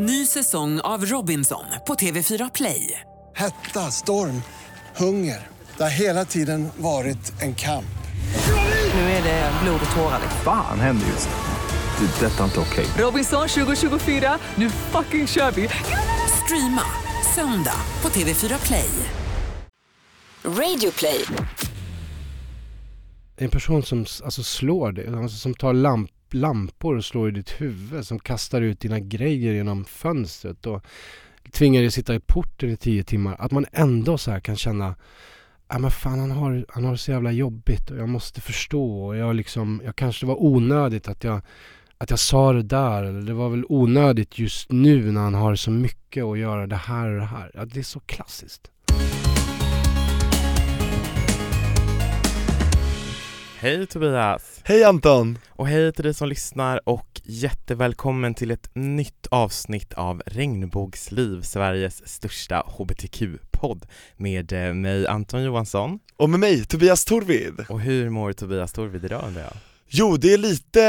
Ny säsong av Robinson på TV4 Play. Hetta, storm, hunger. Det har hela tiden varit en kamp. Nu är det blod och tårar. liksom. Fan händer just nu. Det. är Detta är inte okej. Robinson 2024, nu fucking kör vi! Streama söndag på TV4 Play. Radio play. En person som alltså, slår dig, alltså, som tar lamp, lampor och slår i ditt huvud, som kastar ut dina grejer genom fönstret och tvingar dig sitta i porten i tio timmar. Att man ändå så här kan känna Ja men fan han har, han har det så jävla jobbigt och jag måste förstå och jag liksom, jag kanske var onödigt att jag, att jag sa det där eller det var väl onödigt just nu när han har så mycket att göra det här och det här. Ja, det är så klassiskt. Hej Tobias! Hej Anton! Och hej till dig som lyssnar och jättevälkommen till ett nytt avsnitt av Regnbågsliv, Sveriges största hbtq-podd med eh, mig Anton Johansson. Och med mig, Tobias Torvid. Och hur mår Tobias Torvid idag undrar jag? Jo, det är lite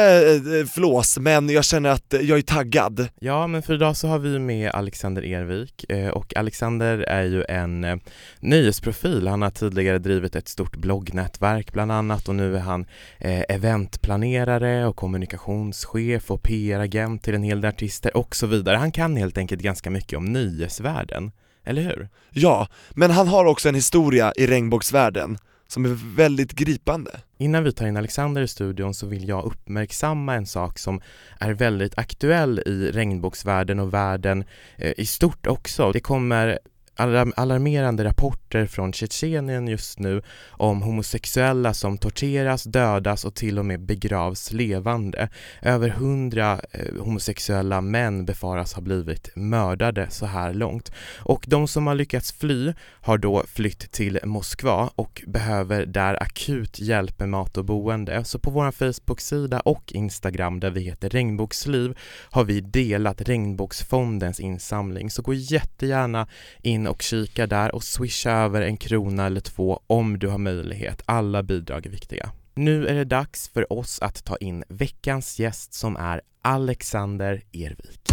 eh, flås, men jag känner att jag är taggad. Ja, men för idag så har vi med Alexander Ervik eh, och Alexander är ju en eh, nöjesprofil. Han har tidigare drivit ett stort bloggnätverk bland annat och nu är han eh, eventplanerare och kommunikationschef och PR-agent till en hel del artister och så vidare. Han kan helt enkelt ganska mycket om nöjesvärlden, eller hur? Ja, men han har också en historia i regnbågsvärlden som är väldigt gripande. Innan vi tar in Alexander i studion så vill jag uppmärksamma en sak som är väldigt aktuell i regnbågsvärlden och världen eh, i stort också. Det kommer alarmerande rapporter från Tjetjenien just nu om homosexuella som torteras, dödas och till och med begravs levande. Över hundra eh, homosexuella män befaras ha blivit mördade så här långt. Och de som har lyckats fly har då flytt till Moskva och behöver där akut hjälp med mat och boende. Så på vår Facebook-sida och Instagram där vi heter Regnbågsliv har vi delat Regnbågsfondens insamling. Så gå jättegärna in och kika där och swisha över en krona eller två om du har möjlighet. Alla bidrag är viktiga. Nu är det dags för oss att ta in veckans gäst som är Alexander Ervik.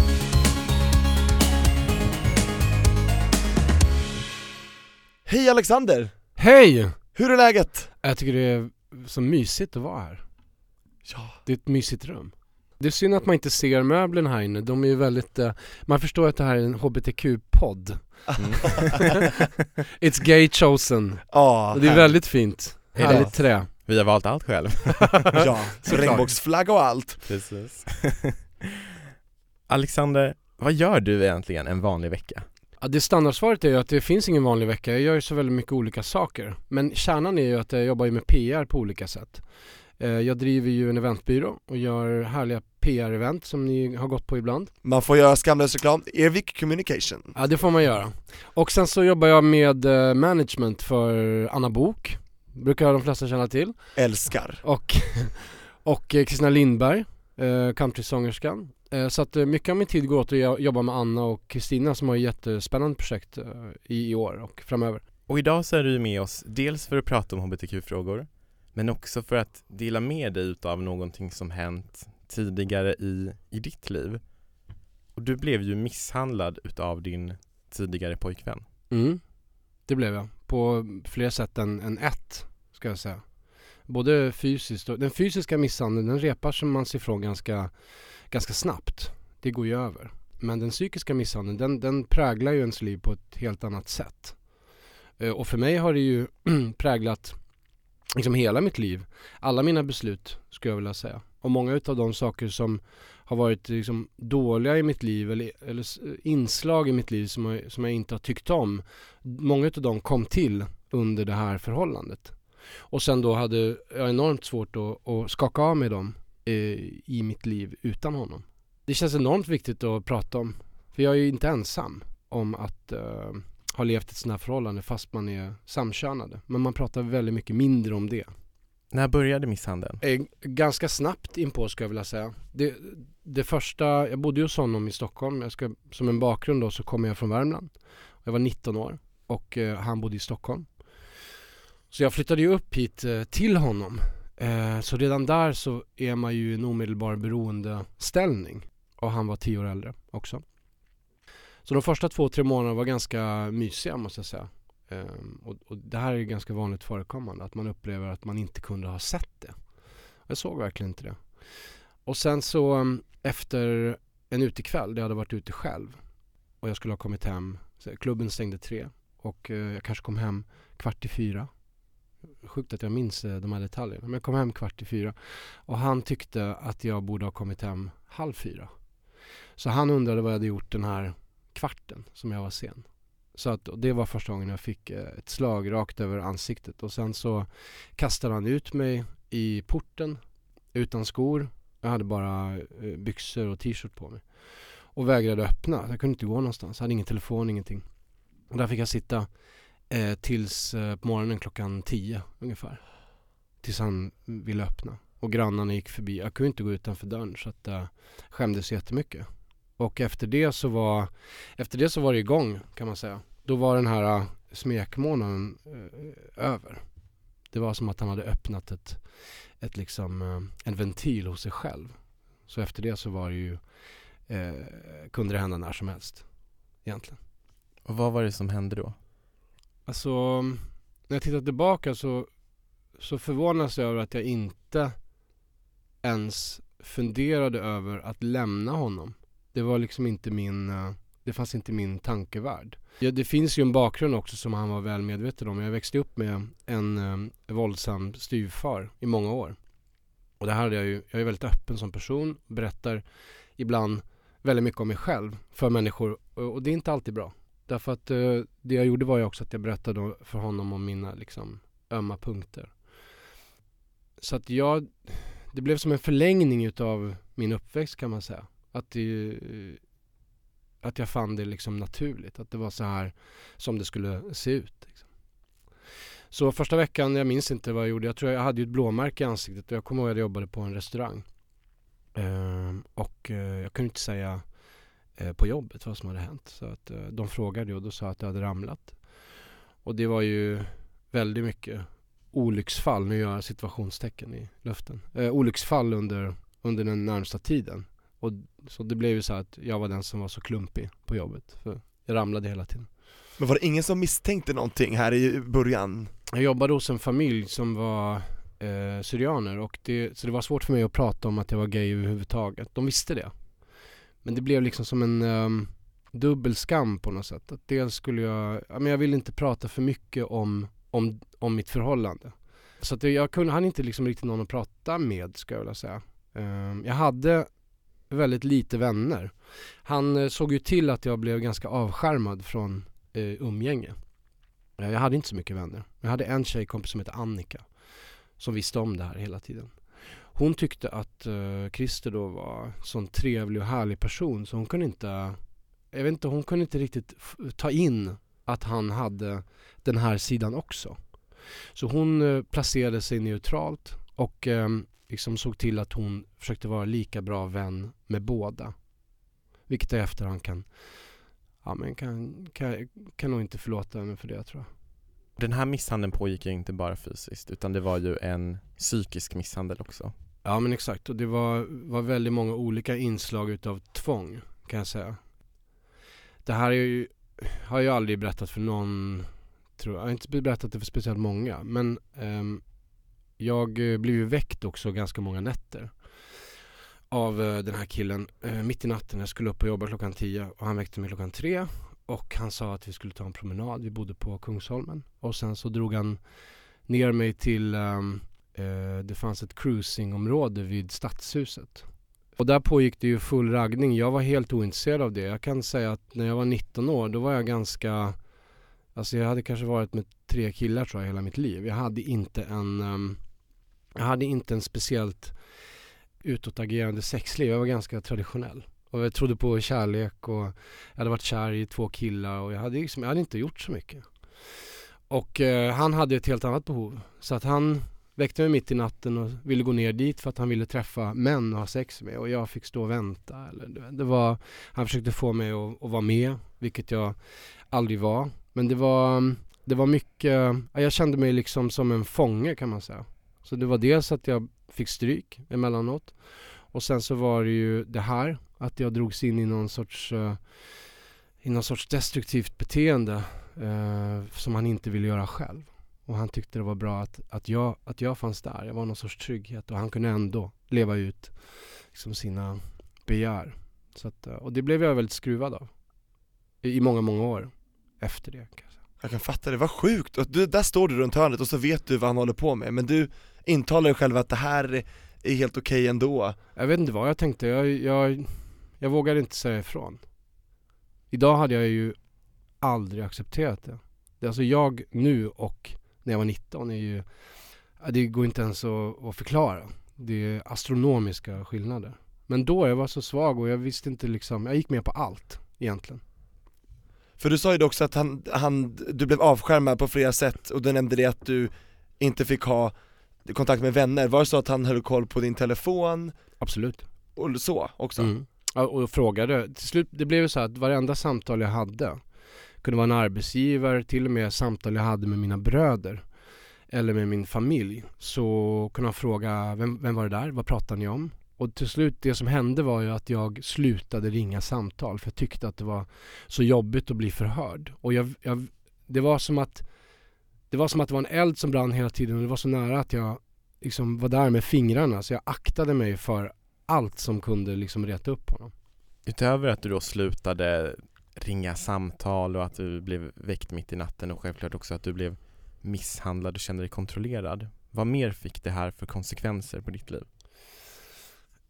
Hej Alexander! Hej! Hur är läget? Jag tycker det är så mysigt att vara här. Ja. Det är ett mysigt rum. Det är synd att man inte ser möblerna här inne. De är ju väldigt, eh, man förstår att det här är en HBTQ-podd. Mm. It's gay chosen. Ja, Och det är väldigt fint. Är det? Härligt trä. Vi har valt allt själv. Ja, regnbågsflagga och allt. Precis. Alexander, vad gör du egentligen en vanlig vecka? Ja, det standardsvaret är ju att det finns ingen vanlig vecka. Jag gör ju så väldigt mycket olika saker. Men kärnan är ju att jag jobbar ju med PR på olika sätt. Eh, Jag driver ju en eventbyrå och gör härliga PR-event som ni har gått på ibland. Man får göra skamlös reklam, Ervik Communication. Ja det får man göra. Och sen så jobbar jag med eh, management för Anna Bok Brukar de flesta känna till. Älskar. Och, och eh, Kristina Lindberg, countrysångerskan. Så att mycket av min tid går åt att jo- jobba med Anna och Kristina som har ett jättespännande projekt i, i år och framöver. Och idag så är du med oss dels för att prata om hbtq-frågor men också för att dela med dig utav någonting som hänt tidigare i, i ditt liv. Och du blev ju misshandlad utav din tidigare pojkvän. Mm. Det blev jag. På fler sätt än, än ett, ska jag säga. Både fysiskt och... Den fysiska misshandeln, den repar som man sig ifrån ganska, ganska snabbt. Det går ju över. Men den psykiska misshandeln, den, den präglar ju ens liv på ett helt annat sätt. Eh, och för mig har det ju präglat liksom hela mitt liv. Alla mina beslut, skulle jag vilja säga. Och många utav de saker som har varit liksom dåliga i mitt liv eller, eller inslag i mitt liv som jag, som jag inte har tyckt om. Många utav dem kom till under det här förhållandet. Och sen då hade jag enormt svårt att, att skaka av mig dem eh, i mitt liv utan honom. Det känns enormt viktigt att prata om. För jag är ju inte ensam om att eh, ha levt ett sånt här förhållande fast man är samkönade. Men man pratar väldigt mycket mindre om det. När började misshandeln? Eh, ganska snabbt inpå ska jag vilja säga. Det, det första, jag bodde ju hos honom i Stockholm. Jag ska, som en bakgrund då så kommer jag från Värmland. Jag var 19 år och eh, han bodde i Stockholm. Så jag flyttade ju upp hit eh, till honom. Så redan där så är man ju i en omedelbar beroendeställning. Och han var 10 år äldre också. Så de första två, tre månaderna var ganska mysiga måste jag säga. Ehm, och, och det här är ganska vanligt förekommande, att man upplever att man inte kunde ha sett det. Jag såg verkligen inte det. Och sen så um, efter en utekväll, där jag hade varit ute själv och jag skulle ha kommit hem, så klubben stängde tre och eh, jag kanske kom hem kvart i fyra. Sjukt att jag minns eh, de här detaljerna, men jag kom hem kvart i fyra och han tyckte att jag borde ha kommit hem halv fyra. Så han undrade vad jag hade gjort den här kvarten som jag var sen. Så att det var första gången jag fick eh, ett slag rakt över ansiktet och sen så kastade han ut mig i porten utan skor. Jag hade bara eh, byxor och t-shirt på mig. Och vägrade öppna. Jag kunde inte gå någonstans. Jag hade ingen telefon, ingenting. Och där fick jag sitta eh, tills eh, på morgonen klockan tio ungefär. Tills han ville öppna. Och grannarna gick förbi. Jag kunde inte gå utanför dörren så att jag eh, skämdes jättemycket. Och efter det så var Efter det så var det igång kan man säga. Då var den här uh, smekmånaden uh, över. Det var som att han hade öppnat ett, ett liksom, uh, en ventil hos sig själv. Så efter det så var det ju eh, kunde det hända när som helst egentligen. Och vad var det som hände då? Alltså när jag tittar tillbaka så, så förvånas jag över att jag inte ens funderade över att lämna honom. Det var liksom inte min, eh, det fanns inte min tankevärld. Ja, det finns ju en bakgrund också som han var väl medveten om. Jag växte upp med en eh, våldsam styvfar i många år. Och det här hade jag ju, jag är väldigt öppen som person, berättar ibland väldigt mycket om mig själv för människor och det är inte alltid bra. Därför att eh, det jag gjorde var ju också att jag berättade för honom om mina liksom ömma punkter. Så att jag, det blev som en förlängning utav min uppväxt kan man säga. Att, det, att jag fann det liksom naturligt. Att det var så här som det skulle se ut. Liksom. Så första veckan, jag minns inte vad jag gjorde. Jag tror jag hade ett blåmärke i ansiktet och jag kommer ihåg att jag jobbade på en restaurang. Ehm, och eh, jag kunde inte säga eh, på jobbet vad som hade hänt. Så att eh, de frågade och då sa jag att jag hade ramlat. Och det var ju väldigt mycket olycksfall, nu gör jag situationstecken i luften. Eh, olycksfall under, under den närmsta tiden. Och så det blev ju så att jag var den som var så klumpig på jobbet. För jag ramlade hela tiden. Men var det ingen som misstänkte någonting här i början? Jag jobbade hos en familj som var eh, syrianer och det, så det var svårt för mig att prata om att jag var gay överhuvudtaget. De visste det. Men det blev liksom som en um, dubbel skam på något sätt. Att dels skulle jag, ja, men jag ville inte prata för mycket om, om, om mitt förhållande. Så att jag kunde, han inte liksom riktigt någon att prata med ska jag vilja säga. Um, jag hade väldigt lite vänner. Han eh, såg ju till att jag blev ganska avskärmad från eh, umgänge. Eh, jag hade inte så mycket vänner. Jag hade en tjejkompis som hette Annika. Som visste om det här hela tiden. Hon tyckte att eh, Christer då var en sån trevlig och härlig person så hon kunde inte Jag vet inte, hon kunde inte riktigt ta in att han hade den här sidan också. Så hon eh, placerade sig neutralt och eh, liksom såg till att hon försökte vara lika bra vän med båda. Vilket jag efterhand kan, ja men kan, kan, kan nog inte förlåta henne för det tror jag. Den här misshandeln pågick ju inte bara fysiskt utan det var ju en psykisk misshandel också. Ja men exakt och det var, var väldigt många olika inslag utav tvång kan jag säga. Det här är ju, har jag aldrig berättat för någon, tror jag. jag har inte berättat det för speciellt många men um, jag eh, blev ju väckt också ganska många nätter av eh, den här killen eh, mitt i natten. Jag skulle upp och jobba klockan 10 och han väckte mig klockan 3 och han sa att vi skulle ta en promenad. Vi bodde på Kungsholmen och sen så drog han ner mig till um, uh, det fanns ett cruisingområde vid Stadshuset. Och där pågick det ju full raggning. Jag var helt ointresserad av det. Jag kan säga att när jag var 19 år då var jag ganska Alltså jag hade kanske varit med tre killar tror jag hela mitt liv. Jag hade inte en um, jag hade inte en speciellt utåtagerande sexliv. Jag var ganska traditionell. Och jag trodde på kärlek och jag hade varit kär i två killar och jag hade, liksom, jag hade inte gjort så mycket. Och eh, han hade ett helt annat behov. Så att han väckte mig mitt i natten och ville gå ner dit för att han ville träffa män och ha sex med och jag fick stå och vänta. Eller, det var, han försökte få mig att, att vara med, vilket jag aldrig var. Men det var, det var mycket, jag kände mig liksom som en fånge kan man säga. Så det var dels att jag fick stryk emellanåt och sen så var det ju det här att jag drogs in i någon sorts uh, i någon sorts destruktivt beteende uh, som han inte ville göra själv. Och han tyckte det var bra att, att, jag, att jag fanns där. Jag var någon sorts trygghet och han kunde ändå leva ut liksom, sina begär. Så att, eh, och det blev jag väldigt skruvad av. I, i många, många år efter det. Jag, kan fatta det, vad sjukt! Och du, där står du runt hörnet och så vet du vad han håller på med, men du intalar dig själv att det här är helt okej ändå jag vet inte vad jag tänkte. Jag, jag, jag vågade inte säga ifrån. Idag hade jag ju aldrig accepterat det. det alltså jag nu och när jag var 19 är ju, det går inte ens att, att förklara. Det är astronomiska skillnader. Men då, jag var så svag och jag visste inte liksom, jag gick med på allt egentligen. För du sa ju också att han, han, du blev avskärmad på flera sätt och du nämnde det att du inte fick ha kontakt med vänner, var det så att han höll koll på din telefon? Absolut. Och så också? Mm. Och frågade, till slut, det blev ju så att varenda samtal jag hade kunde vara en arbetsgivare, till och med samtal jag hade med mina bröder eller med min familj så kunde han fråga, vem, vem var det där? Vad pratade ni om? Och till slut, det som hände var ju att jag slutade ringa samtal för jag tyckte att det var så jobbigt att bli förhörd. Och jag, jag, det var som att det var som att det var en eld som brann hela tiden och det var så nära att jag liksom var där med fingrarna så jag aktade mig för allt som kunde liksom reta upp honom. Utöver att du då slutade ringa samtal och att du blev väckt mitt i natten och självklart också att du blev misshandlad och kände dig kontrollerad. Vad mer fick det här för konsekvenser på ditt liv?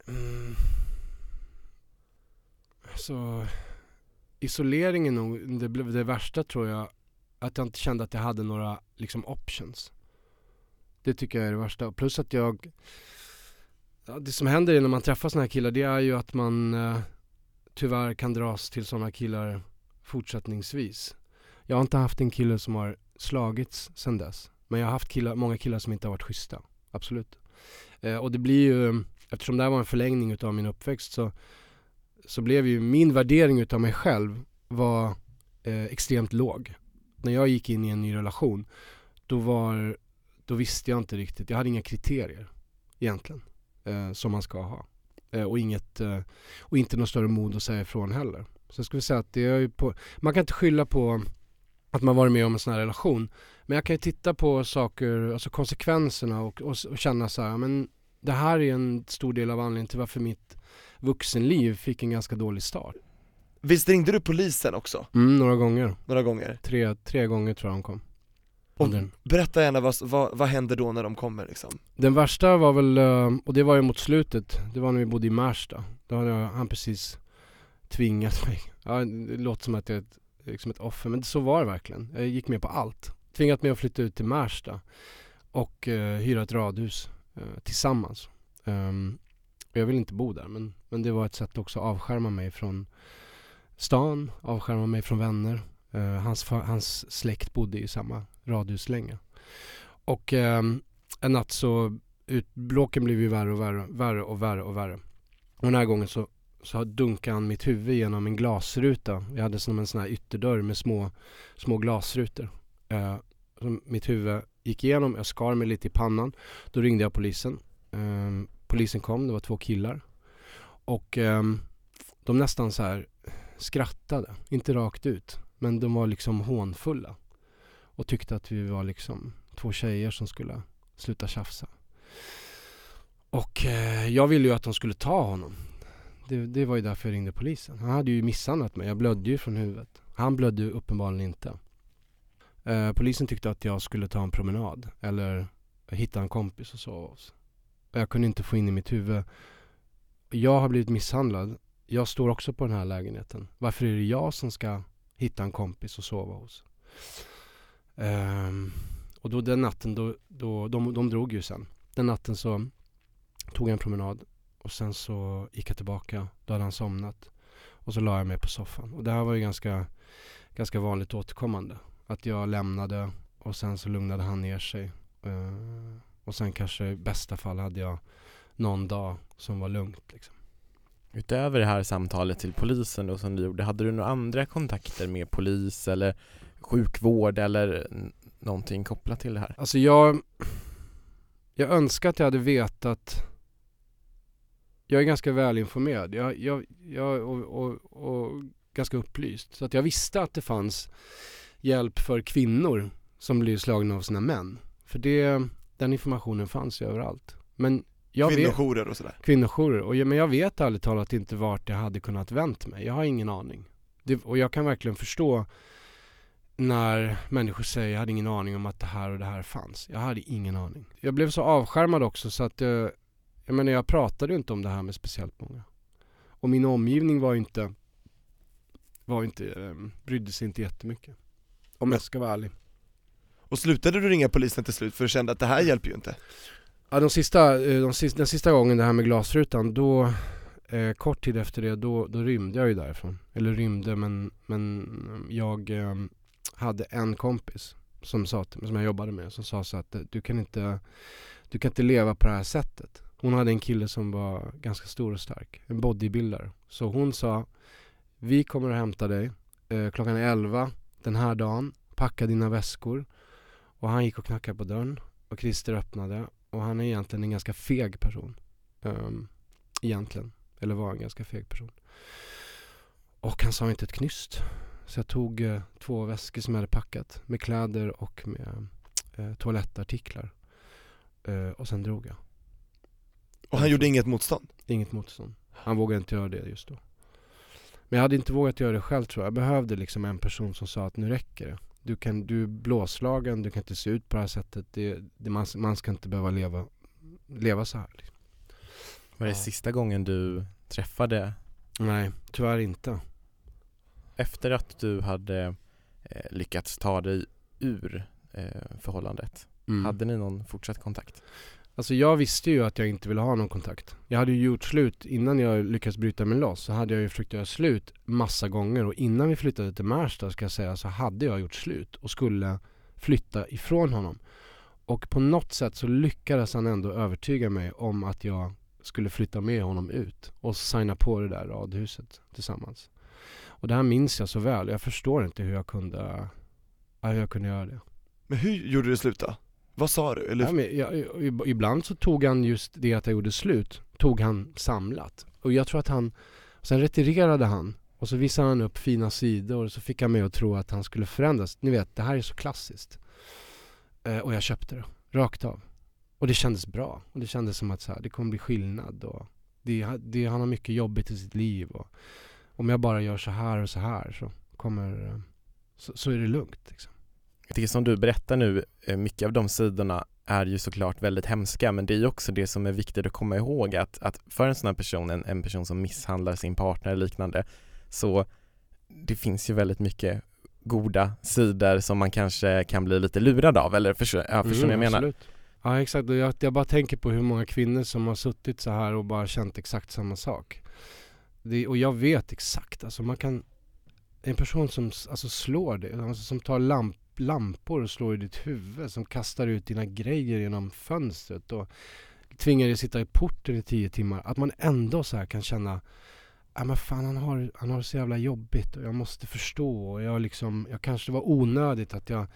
Mm. Alltså, isoleringen nog det, blev det värsta tror jag. Att jag inte kände att jag hade några liksom options. Det tycker jag är det värsta. Plus att jag ja, Det som händer när man träffar sådana här killar det är ju att man eh, tyvärr kan dras till sådana killar fortsättningsvis. Jag har inte haft en kille som har slagits sedan dess. Men jag har haft killar, många killar som inte har varit schyssta. Absolut. Eh, och det blir ju, eftersom det här var en förlängning utav min uppväxt så, så blev ju min värdering utav mig själv var eh, extremt låg. När jag gick in i en ny relation då var, då visste jag inte riktigt, jag hade inga kriterier egentligen eh, som man ska ha. Eh, och, inget, eh, och inte något större mod att säga ifrån heller. Så jag skulle säga att det är ju på, man kan inte skylla på att man varit med om en sån här relation. Men jag kan ju titta på saker, alltså konsekvenserna och, och, och känna så här, men det här är en stor del av anledningen till varför mitt vuxenliv fick en ganska dålig start. Visst ringde du polisen också? Mm, några gånger. Några gånger? Tre, tre gånger tror jag de kom. Och berätta gärna, vad, vad, vad händer då när de kommer liksom? Den värsta var väl, eh, och det var ju mot slutet, det var när vi bodde i Märsta. Då hade han precis tvingat mig. Ja, det låter som att jag är ett, liksom ett offer, men så var det verkligen. Jag gick med på allt. Tvingat mig att flytta ut till Märsta och eh, hyra ett radhus Eh, tillsammans. Um, jag vill inte bo där, men, men det var ett sätt också att avskärma mig från stan, avskärma mig från vänner. Uh, hans, hans släkt bodde i samma radhus länge. Och um, en natt så, ut, bråken blev ju värre och värre, värre och värre och värre. Och den här gången så så dunkade han mitt huvud genom en glasruta. Jag hade som en sån här ytterdörr med små, små glasrutor. Eh, mitt huvud gick igenom, jag skar mig lite i pannan. Då ringde jag polisen. Um, polisen kom, det var två killar. Och um, de nästan så här skrattade, inte rakt ut. Men de var liksom hånfulla. Och tyckte att vi var liksom två tjejer som skulle sluta tjafsa. Och uh, jag ville ju att de skulle ta honom. Det, det var ju därför jag ringde polisen. Han hade ju misshandlat mig. Jag blödde ju från huvudet. Han blödde ju uppenbarligen inte. Eh, polisen tyckte att jag skulle ta en promenad eller hitta en kompis och sova hos. Jag kunde inte få in i mitt huvud. Jag har blivit misshandlad. Jag står också på den här lägenheten. Varför är det jag som ska hitta en kompis och sova hos? Eh, och då den natten, då, då, de, de drog ju sen. Den natten så tog jag en promenad och sen så gick jag tillbaka, då hade han somnat. Och så la jag mig på soffan. Och det här var ju ganska, ganska vanligt återkommande. Att jag lämnade och sen så lugnade han ner sig. Uh, och sen kanske i bästa fall hade jag någon dag som var lugnt liksom. Utöver det här samtalet till polisen då som du gjorde, hade du några andra kontakter med polis eller sjukvård eller någonting kopplat till det här? Alltså jag, jag önskar att jag hade vetat jag är ganska välinformerad. Jag, jag, jag, och, och, och ganska upplyst. Så att jag visste att det fanns hjälp för kvinnor som blir slagna av sina män. För det, den informationen fanns ju överallt. Men jag vet, Kvinnojourer och sådär. kvinnojourer. Och men jag vet ärligt talat inte vart jag hade kunnat vänt mig. Jag har ingen aning. Det, och jag kan verkligen förstå när människor säger jag hade ingen aning om att det här och det här fanns. Jag hade ingen aning. Jag blev så avskärmad också så att jag, jag menar jag pratade ju inte om det här med speciellt många. Och min omgivning var ju inte, var inte, eh, brydde sig inte jättemycket. Om jag ska vara ärlig. Och slutade du ringa polisen till slut för du kände att det här hjälper ju inte? Ja, de sista, eh, de sista, den sista gången det här med glasrutan, då eh, kort tid efter det, då, då rymde jag ju därifrån. Eller rymde, men, men jag eh, hade en kompis som, sa till, som jag jobbade med, som sa så att eh, du kan, inte, du kan inte leva på det här sättet. Hon hade en kille som var ganska stor och stark, en bodybuilder. Så hon sa, vi kommer att hämta dig eh, klockan 11 den här dagen, packa dina väskor. Och han gick och knackade på dörren och Christer öppnade och han är egentligen en ganska feg person. Um, egentligen. Eller var en ganska feg person. Och han sa inte ett knyst. Så jag tog eh, två väskor som jag hade packat med kläder och med eh, toalettartiklar. Eh, och sen drog jag. Och han gjorde inget motstånd? Inget motstånd. Han vågade inte göra det just då. Men jag hade inte vågat göra det själv tror jag. Jag behövde liksom en person som sa att nu räcker det. Du, kan, du är blåslagen, du kan inte se ut på det här sättet. Det, det, man, man ska inte behöva leva, leva så här. Liksom. Var det Ja. sista gången du träffade Nej, tyvärr inte. efter att du hade eh, lyckats ta dig ur eh, förhållandet? Mm. Hade ni någon fortsatt kontakt? Alltså jag visste ju att jag inte ville ha någon kontakt. Jag hade ju gjort slut innan jag lyckades bryta mig loss. Så hade jag ju försökt göra slut massa gånger och innan vi flyttade till Märsta ska jag säga så hade jag gjort slut och skulle flytta ifrån honom. Och på något sätt så lyckades han ändå övertyga mig om att jag skulle flytta med honom ut och signa på det där radhuset tillsammans. Och det här minns jag så väl. Jag förstår inte hur jag kunde, hur jag kunde göra det. Men hur gjorde du slut då? Vad sa du? Eller, Ja, men jag, ibland så tog han just det att jag gjorde slut, tog han samlat. Och jag tror att han, sen retirerade han och så visade han upp fina sidor och så fick han mig att tro att han skulle förändras. Ni vet, det här är så klassiskt. Eh, och jag köpte det, rakt av. Och det kändes bra. Och det kändes som att så här, det kommer bli skillnad. Och det, det, han har mycket jobbigt i sitt liv. Och om jag bara gör så här och så här så kommer, eh, så, så är det lugnt. Liksom. Det som du berättar nu, eh, mycket av de sidorna är ju såklart väldigt hemska men det är ju också det som är viktigt att komma ihåg att, att för en sån här person, en, en person som misshandlar sin partner eller liknande så det finns ju väldigt mycket goda sidor som man kanske kan bli lite lurad av eller förstår, ja, förstår Mm, jag menar? absolut. Ja exakt, jag, jag bara tänker på hur många kvinnor som har suttit så här och bara känt exakt samma sak. Det, och jag vet exakt, alltså man kan En person som alltså slår dig, alltså som tar lamp, lampor och slår i ditt huvud, som kastar ut dina grejer genom fönstret och tvingar dig sitta i porten i tio timmar. Att man ändå så här kan känna Ja men fan han har, han har det så jävla jobbigt och jag måste förstå och jag liksom, jag kanske det var onödigt att jag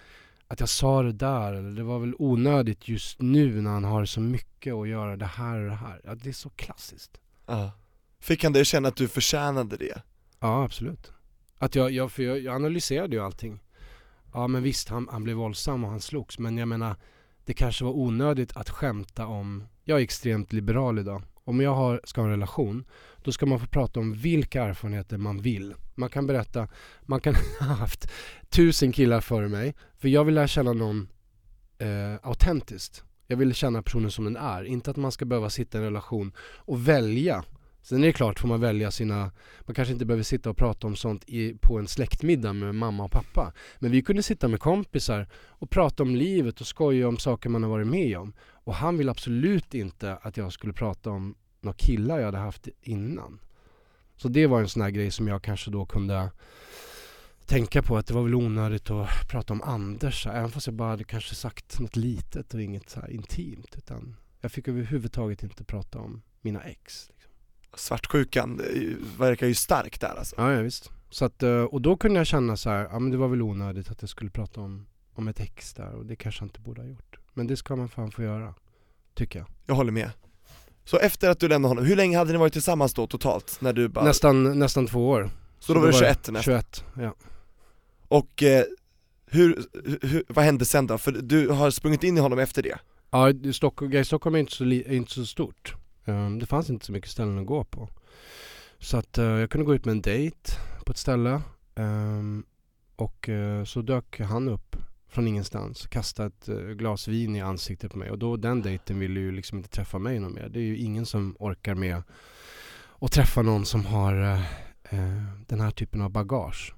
att jag sa det där eller det var väl onödigt just nu när han har så mycket att göra det här och det här. Ja, det är så klassiskt. ja. Fick han dig känna att du förtjänade det? Ja, absolut. Att jag, jag, för jag, jag analyserade ju allting. Ja men visst, han, han blev våldsam och han slogs. Men jag menar, det kanske var onödigt att skämta om, jag är extremt liberal idag. Om jag har, ska ha en relation, då ska man få prata om vilka erfarenheter man vill. Man kan berätta, man kan ha haft tusen killar före mig. För jag vill lära känna någon eh, autentiskt. Jag vill känna personen som den är. Inte att man ska behöva sitta i en relation och välja. Sen är det klart får man välja sina, man kanske inte behöver sitta och prata om sånt i, på en släktmiddag med mamma och pappa. Men vi kunde sitta med kompisar och prata om livet och skoja om saker man har varit med om. Och han ville absolut inte att jag skulle prata om några killar jag hade haft innan. Så det var en sån här grej som jag kanske då kunde tänka på att det var väl onödigt att prata om Anders, även fast jag bara hade kanske sagt något litet och inget så här intimt. Utan jag fick överhuvudtaget inte prata om mina ex. Liksom. Svartsjukan verkar ju stark där alltså Ja, ja visst. Så att, eh, och då kunde jag känna så här, ja men det var väl onödigt att jag skulle prata om, om ett ex där och det kanske jag inte borde ha gjort. Men det ska man fan få göra, tycker jag. Jag håller med Så efter att du lämnade honom, hur länge hade ni varit tillsammans då totalt? När du bara, Nästan, nästan två år. Så då var det 21 nästan. 21, ja. Och eh, hur, hur, vad hände sen då? För du har sprungit in i honom efter det? Ja, Stockholm, i Stockholm är inte så, li, är inte så stort. Ehm, det fanns inte så mycket ställen att gå på. Så att eh, jag kunde gå ut med en dejt på ett ställe. Ehm, och eh, så dök han upp från ingenstans, kastade ett eh, glas vin i ansiktet på mig. Och då den dejten ville ju liksom inte träffa mig någon mer. Det är ju ingen som orkar med att träffa någon som har den här typen av bagage.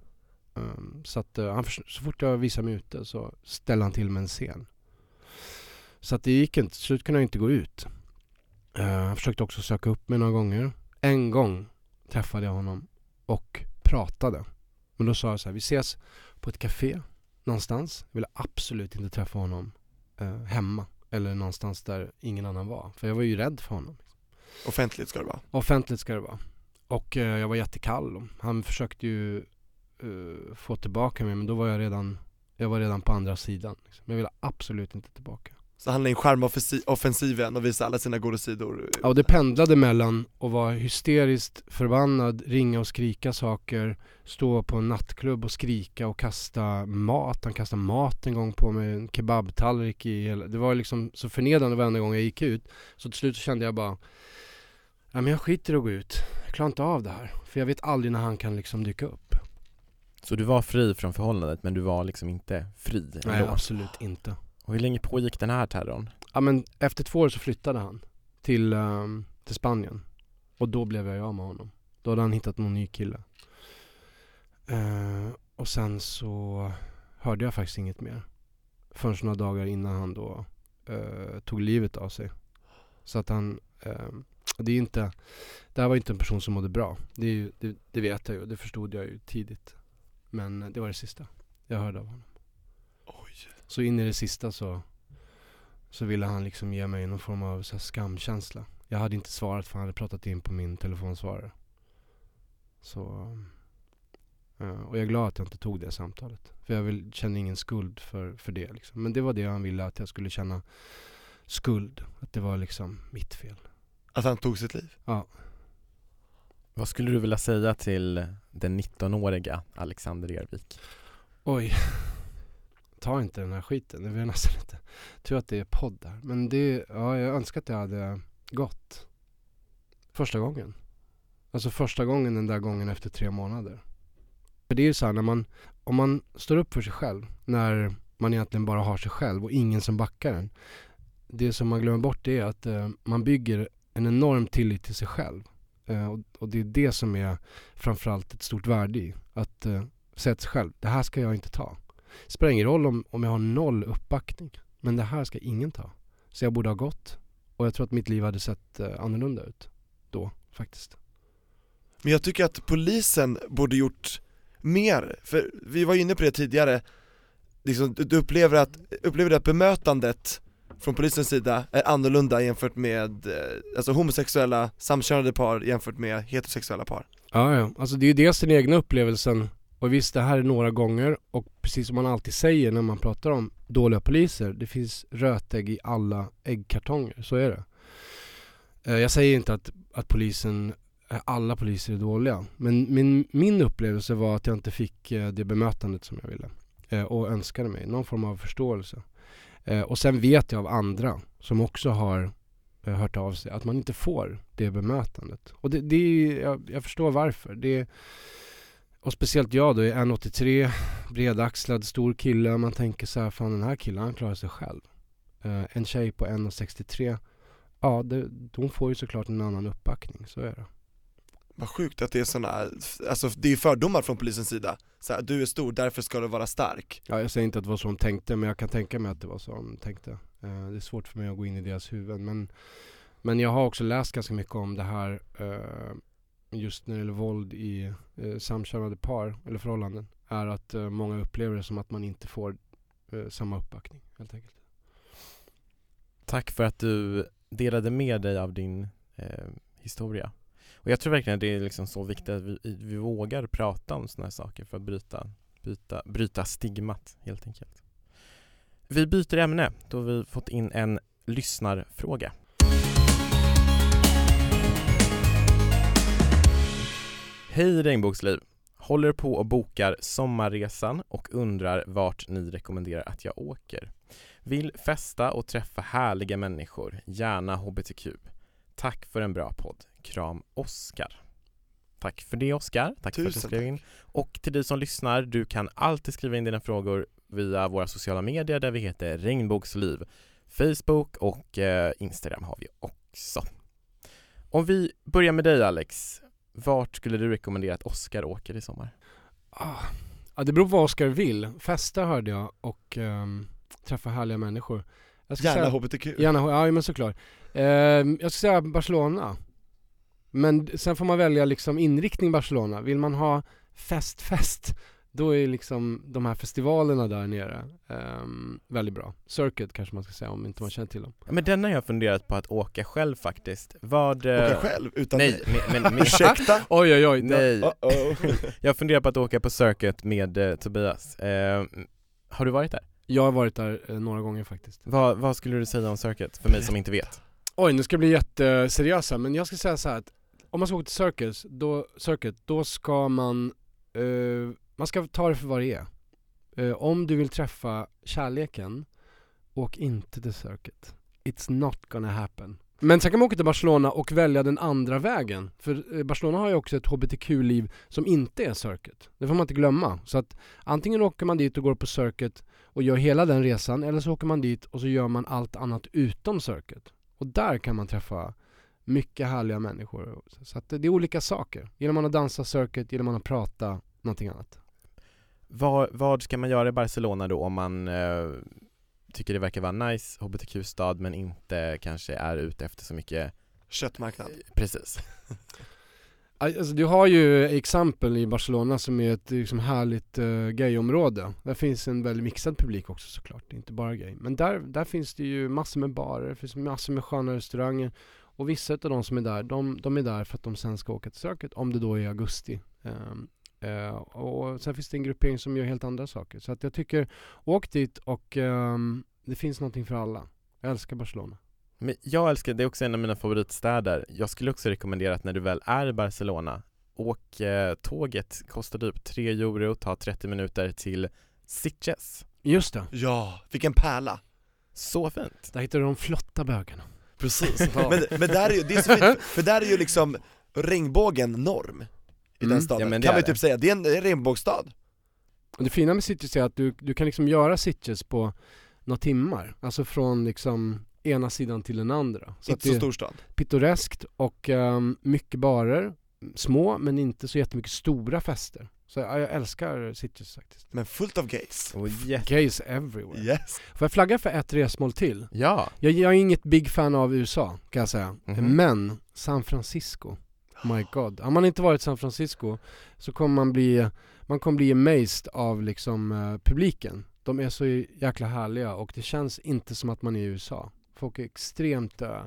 Ehm, så att han, så fort jag visade mig ute så ställde han till med en scen. Så att det gick inte, till slut kunde jag inte gå ut. Eh, han försökte också söka upp mig några gånger. En gång träffade jag honom och pratade. Men då sa jag så här, vi ses på ett café någonstans. Jag ville absolut inte träffa honom eh, hemma eller någonstans där ingen annan var. För jag var ju rädd för honom. Offentligt ska det vara. Offentligt ska det vara. Och eh, jag var jättekall. Han försökte ju eh, få tillbaka mig men då var jag redan, jag var redan på andra sidan. Liksom. Jag ville absolut inte tillbaka. Så han är en charmoffensiven och visar alla sina goda sidor. Ja, och det pendlade mellan att vara hysteriskt förbannad, ringa och skrika saker, stå på en nattklubb och skrika och kasta mat. Han kastade mat en gång på mig, en kebabtallrik i hela... Det var liksom så förnedrande varenda gång jag gick ut. Så till slut så kände jag bara, ja men jag skiter i att gå ut. Jag klarar inte av det här. För jag vet aldrig när han kan liksom dyka upp. Så du var fri från förhållandet men du var liksom inte fri Nej, ändå? absolut inte. Och hur länge pågick den här terrorn? Ja men efter två år så flyttade han till, um, till Spanien. Och då blev jag av med honom. Då hade han hittat någon ny kille. Uh, och sen så hörde jag faktiskt inget mer. Förrän några dagar innan han då uh, tog livet av sig. Så att han, uh, det är inte, det här var inte en person som mådde bra. Det, är ju, det, det vet jag ju, det förstod jag ju tidigt. Men det var det sista jag hörde av honom. Så in i det sista så, så ville han liksom ge mig någon form av så här skamkänsla. Jag hade inte svarat för han hade pratat in på min telefonsvarare. Så, eh, och jag är glad att jag inte tog det samtalet. För jag vill, känner ingen skuld för, för det liksom. Men det var det han ville att jag skulle känna skuld. Att det var liksom mitt fel. Att han tog sitt liv? Vad skulle du vilja säga till den 19-åriga Alexander Ervik? Oj. Ta inte den här skiten. Det vill jag nästan inte. Tur att det är podd där. Men det, ja, jag önskar att jag hade gått. Första gången. Alltså första gången den där gången efter tre månader. För det är ju så här när man, om man står upp för sig själv. När man egentligen bara har sig själv och ingen som backar en. Det som man glömmer bort det är att eh, man bygger en enorm tillit till sig själv. Eh, och, och det är det som är framförallt ett stort värde i. Att eh, säga till sig själv, det här ska jag inte ta. Spelar ingen roll om, om jag har noll uppbackning. Men det här ska ingen ta. Så jag borde ha gått. Och jag tror att mitt liv hade sett eh, annorlunda ut då faktiskt. Men jag tycker att polisen borde gjort mer, för vi var inne på det tidigare liksom, du- upplever att, upplever att bemötandet från polisens sida är annorlunda jämfört med, eh, alltså homosexuella, samkönade par jämfört med heterosexuella par? Ja, ja. Alltså det är ju dels den egna upplevelsen. Och visst, det här är några gånger. Och precis som man alltid säger när man pratar om dåliga poliser. Det finns rötägg i alla äggkartonger. Så är det. Eh, jag säger inte att, att polisen, eh, alla poliser är dåliga. Men min, min upplevelse var att jag inte fick eh, det bemötandet som jag ville. Och önskade mig. Någon form av förståelse. Och sen vet jag av andra som också har hört av sig att man inte får det bemötandet. Och det, det är, jag, jag förstår varför. Det, och speciellt jag då, är 1,83, bredaxlad, stor kille. Man tänker så här, fan den här killen han klarar sig själv. Eh, en tjej på 1,63, ja det, hon får ju såklart en annan uppbackning, så är det. Vad sjukt att det är såna, alltså det är fördomar från polisens sida, så här, du är stor, därför ska du vara stark Ja, jag säger inte att det var så de tänkte, men jag kan tänka mig att det var så de tänkte. Eh, det är svårt för mig att gå in i deras huvuden. Men, men jag har också läst ganska mycket om det här eh, just när det gäller våld i eh, samkönade par eller förhållanden. Är att eh, många upplever det som att man inte får eh, samma uppbackning helt enkelt. Tack för att du delade med dig av din eh, historia. Och jag tror verkligen att det är liksom så viktigt att vi, vi vågar prata om sådana här saker för att bryta, bryta, bryta stigmat helt enkelt. Vi byter ämne då vi fått in en lyssnarfråga. Hej Regnbågsliv! Håller på och bokar sommarresan och undrar vart ni rekommenderar att jag åker. Vill festa och träffa härliga människor, gärna HBTQ. Tack för en bra podd. Kram Oskar. Tack för det Oskar, tack för att du Tusen skrev in. Och till dig som lyssnar, du kan alltid skriva in dina frågor via våra sociala medier där vi heter Regnbågsliv. Facebook och eh, Instagram har vi också. Om vi börjar med dig Alex, vart skulle du rekommendera att Oskar åker i sommar? Ah. Ja, det beror på vad Oskar vill. Festa hörde jag och ehm, träffa härliga människor. Jag ska Gärna säga, HBTQ. gärna, ja men såklart. Ehm, jag ska säga Barcelona. Men sen får man välja liksom inriktning Barcelona. Vill man ha fest, fest, då är liksom de här festivalerna där nere ehm, väldigt bra. Circuit kanske man ska säga om inte man känner till dem. Ja, Men den har jag funderat på att åka själv faktiskt. Vad... eh, Åka själv utan Nej, mig. men, men, men Ursäkta? Oj oj oj, nej. Uh-oh. Jag funderar på att åka på Circuit med eh, Tobias. Eh, har du varit där? Jag har varit där eh, några gånger faktiskt. Vad, vad skulle du säga om Circuit för mig som inte vet? Oj, nu ska jag bli jätteseriösa, men jag ska säga så här att om man ska åka till Circus, då, circuit, då ska man, eh, man ska ta det för vad det är. Uh, om du vill träffa kärleken, åk inte till Circuit. It's not gonna happen. Men sen kan man åka till Barcelona och välja den andra vägen. För eh, Barcelona har ju också ett HBTQ-liv som inte är Circuit. Det får man inte glömma. Så att antingen åker man dit och går på Circuit och gör hela den resan, eller så åker man dit och så gör man allt annat utom Circuit. Och där kan man träffa mycket härliga människor. Så att det är olika saker. Gillar man att dansa circuit, gillar man att prata, någonting annat. Vad, vad ska man göra i Barcelona då om man eh, tycker det verkar vara nice HBTQ-stad men inte kanske är ute efter så mycket Köttmarknad. Precis. Alltså, du har ju exempel i Barcelona som är ett liksom, härligt uh, gayområde. Där finns en väldigt mixad publik också såklart, inte bara gay. Men där, där finns det ju massor med barer, det finns massor med sköna restauranger. Och vissa av de som är där, de, de är där för att de sen ska åka till Circuit, om det då är augusti. Um, uh, och sen finns det en gruppering som gör helt andra saker. Så att jag tycker, åk dit och um, det finns någonting för alla. Jag älskar Barcelona. Men jag älskar, det är också en av mina favoritstäder. Jag skulle också rekommendera att när du väl är i Barcelona, åk eh, tåget, kostar typ 3 euro, tar 30 minuter till Sitges. Just det, Ja, vilken pärla. Så fint! där hittar du de flotta bögarna. Precis. men, men där är ju, det är så fint, för där är ju liksom regnbågen norm i Mm. den staden, Ja, men det kan ju typ säga, det är en regnbågsstad. Och det fina med Sitges är att du, du kan liksom göra Sitges på några timmar. Alltså från liksom ena sidan till den andra. Så Inte så stor stad. pittoreskt och ehm, mycket barer. Små men inte så jättemycket stora fester. Så ja, jag älskar Sitges faktiskt. Men fullt av gays. Och jätte... Gays everywhere. Yes. Får jag flagga för ett resmål till? Ja, Jag, jag är inget big fan av USA kan jag säga. Mhm. Men San Francisco. My god. Har man inte varit i San Francisco så kommer man bli, man kommer bli amazed av liksom eh, publiken. De är så jäkla härliga och det känns inte som att man är i USA. Folk är extremt uh,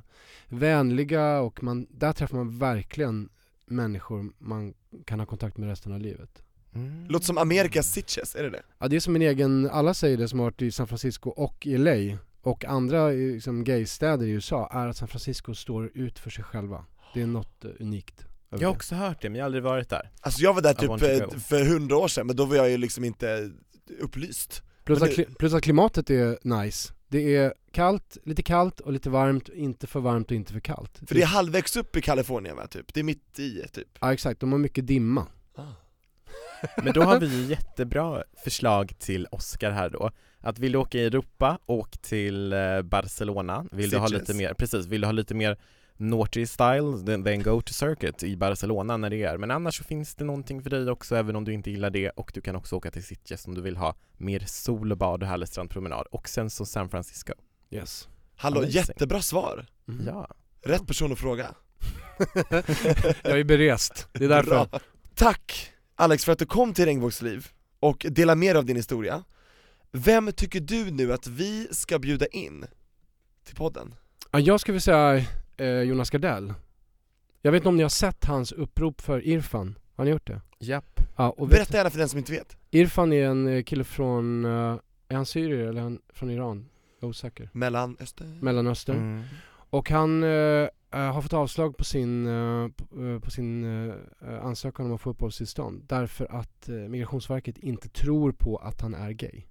vänliga och man, där träffar man verkligen människor man kan ha kontakt med resten av livet. mm. Låter som Amerikas Sitges, är det det? Ja det är som en egen, alla säger det som har varit i San Francisco och i LA och andra eh, liksom, gaystäder i USA är att San Francisco står ut för sig själva. Det är något unikt. Jag har också hört det men jag har aldrig varit där. Alltså jag var där typ för hundra år sedan, men då var jag ju liksom inte upplyst. Plus att, det- kli- plus att klimatet är nice. Det är kallt, lite kallt och lite varmt, inte för varmt och inte för kallt. För det är halvvägs upp i Kalifornien va, typ? Det är mitt i typ Ja exakt, de har mycket dimma. Men då har vi ju jättebra förslag till Oscar här då. Att vill du åka i Europa, åk till eh, Barcelona. Vill du ha Sitges. lite mer, precis, vill du ha lite mer naughty style, then, go to circuit i Barcelona när det är. Men annars så finns det någonting för dig också även om du inte gillar det och du kan också åka till Sitges om du vill ha mer sol och bad och härlig strandpromenad. Och sen så San Francisco. Yes. Hallå, Amazing. jättebra svar! Mhm. Ja. Rätt person att fråga jag är berest, det är därför. Bra. Tack Alex för att du kom till Regnbågsliv och delar mer av din historia Vem tycker du nu att vi ska bjuda in till podden? Ja, jag skulle vilja säga eh, Jonas Gardell. Jag vet inte om ni har sett hans upprop för Irfan? Har ni gjort det? Japp. Ja, och vet, Berätta gärna för den som inte vet Irfan är en eh, kille från, eh, är han syrier eller är han från Iran? Jag är osäker. Mellanöstern Mellanöstern. Mm. Och han, eh, eh, har fått avslag på sin, eh, på, eh, på sin eh, ansökan om att få uppehållstillstånd därför att eh, Migrationsverket inte tror på att han är gay.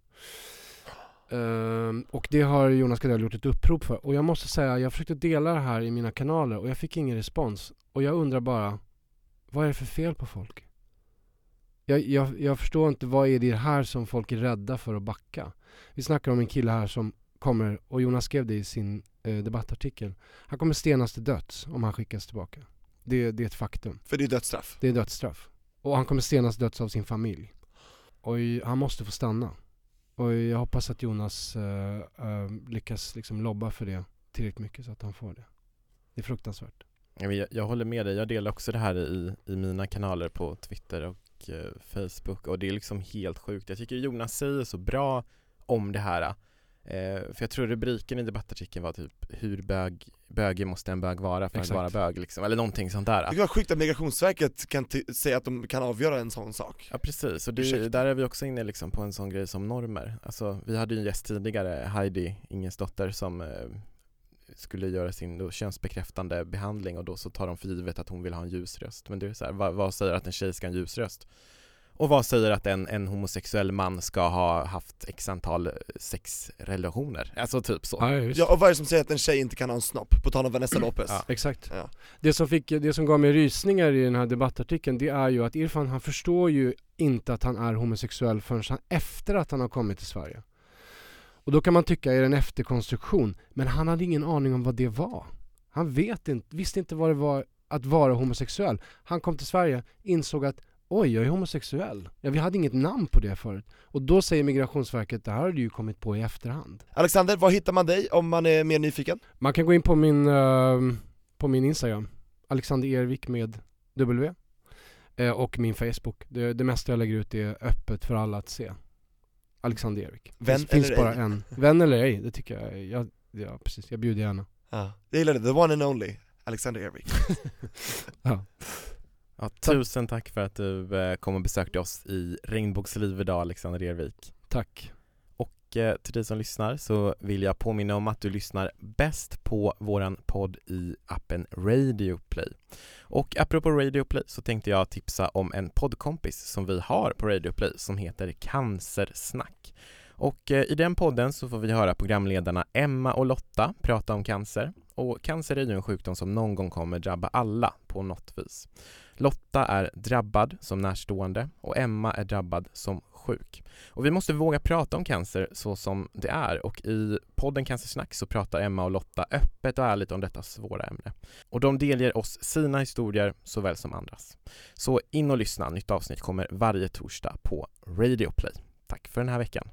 Ehm, och det har Jonas Gardell gjort ett upprop för. Och jag måste säga, jag försökte dela det här i mina kanaler och jag fick ingen respons. Och jag undrar bara, vad är det för fel på folk? Jag, jag, jag förstår inte, vad är det här som folk är rädda för att backa? Vi snackar om en kille här som kommer, och Jonas skrev det i sin eh, debattartikel. Han kommer stenas till döds om han skickas tillbaka. Det, det är ett faktum. För det är dödsstraff. Det är dödsstraff. Och han kommer stenas till döds av sin familj. Och han måste få stanna. Och jag hoppas att Jonas uh, uh, lyckas liksom lobba för det tillräckligt mycket så att han får det. Det är fruktansvärt. Jag, jag håller med dig, jag delar också det här i, i mina kanaler på Twitter och uh, Facebook och det är liksom helt sjukt. Jag tycker Jonas säger så bra om det här. Eh, för jag tror rubriken i debattartikeln var typ hur bög, bögig måste en bög vara för Exakt. att vara bög liksom, eller någonting sånt där. Det var sjukt att Migrationsverket kan säga att de kan avgöra en sån sak. Ja precis, och det, där är vi också inne liksom på en sån grej som normer. Alltså vi hade ju en gäst tidigare, Heidi Ingensdotter som eh, skulle göra sin då, könsbekräftande behandling och då så tar de för givet att hon vill ha en ljus röst. Men det är så här, vad, vad säger att en tjej ska ha en ljus röst? Och vad säger att en, en homosexuell man ska ha haft x antal eh, sexrelationer? Alltså typ så. Ja. Ja, och vad är det som säger att en tjej inte kan ha en snopp? På tal om Vanessa Lopez. Ja. Exakt. Ja. Det, som fick, det som gav mig rysningar i den här debattartikeln det är ju att Irfan han förstår ju inte att han är homosexuell förrän han, efter att han har kommit till Sverige. Och då kan man tycka är det en efterkonstruktion, men han hade ingen aning om vad det var. Han vet inte, visste inte vad det var att vara homosexuell. Han kom till Sverige, insåg att oj, jag är homosexuell. Ja, vi hade inget namn på det förut. Och då säger Migrationsverket, det här har du ju kommit på i efterhand. Alexander, var hittar man dig om man är mer nyfiken? Man kan gå in på min, eh, på min Instagram, Alexander Ervik med W. Eh, och min Facebook. Det, det mesta jag lägger ut är öppet för alla att se. Alexander Ervik. Vän finns, finns eller bara ej? en. Vän eller ej, det tycker jag. jag ja, precis. Jag bjuder gärna. Ja. Jag gillar det, the one and only, Alexander Ervik. Ja, tusen tack för att du eh, kom och besökte oss i Regnbågsliv idag Alexander Ervik. Tack. Och eh, till dig som lyssnar så vill jag påminna om att du lyssnar bäst på våran podd i appen Radio Play. Och apropå Radio Play så tänkte jag tipsa om en poddkompis som vi har på Radio Play som heter Cancersnack. Och eh, i den podden så får vi höra programledarna Emma och Lotta prata om cancer. Och cancer är ju en sjukdom som någon gång kommer drabba alla på något vis. Lotta är drabbad som närstående och Emma är drabbad som sjuk. Och vi måste våga prata om cancer så som det är och i podden Cancersnack så pratar Emma och Lotta öppet och ärligt om detta svåra ämne. Och de delger oss sina historier såväl som andras. Så in och lyssna, nytt avsnitt kommer varje torsdag på Radio Play. Tack för den här veckan.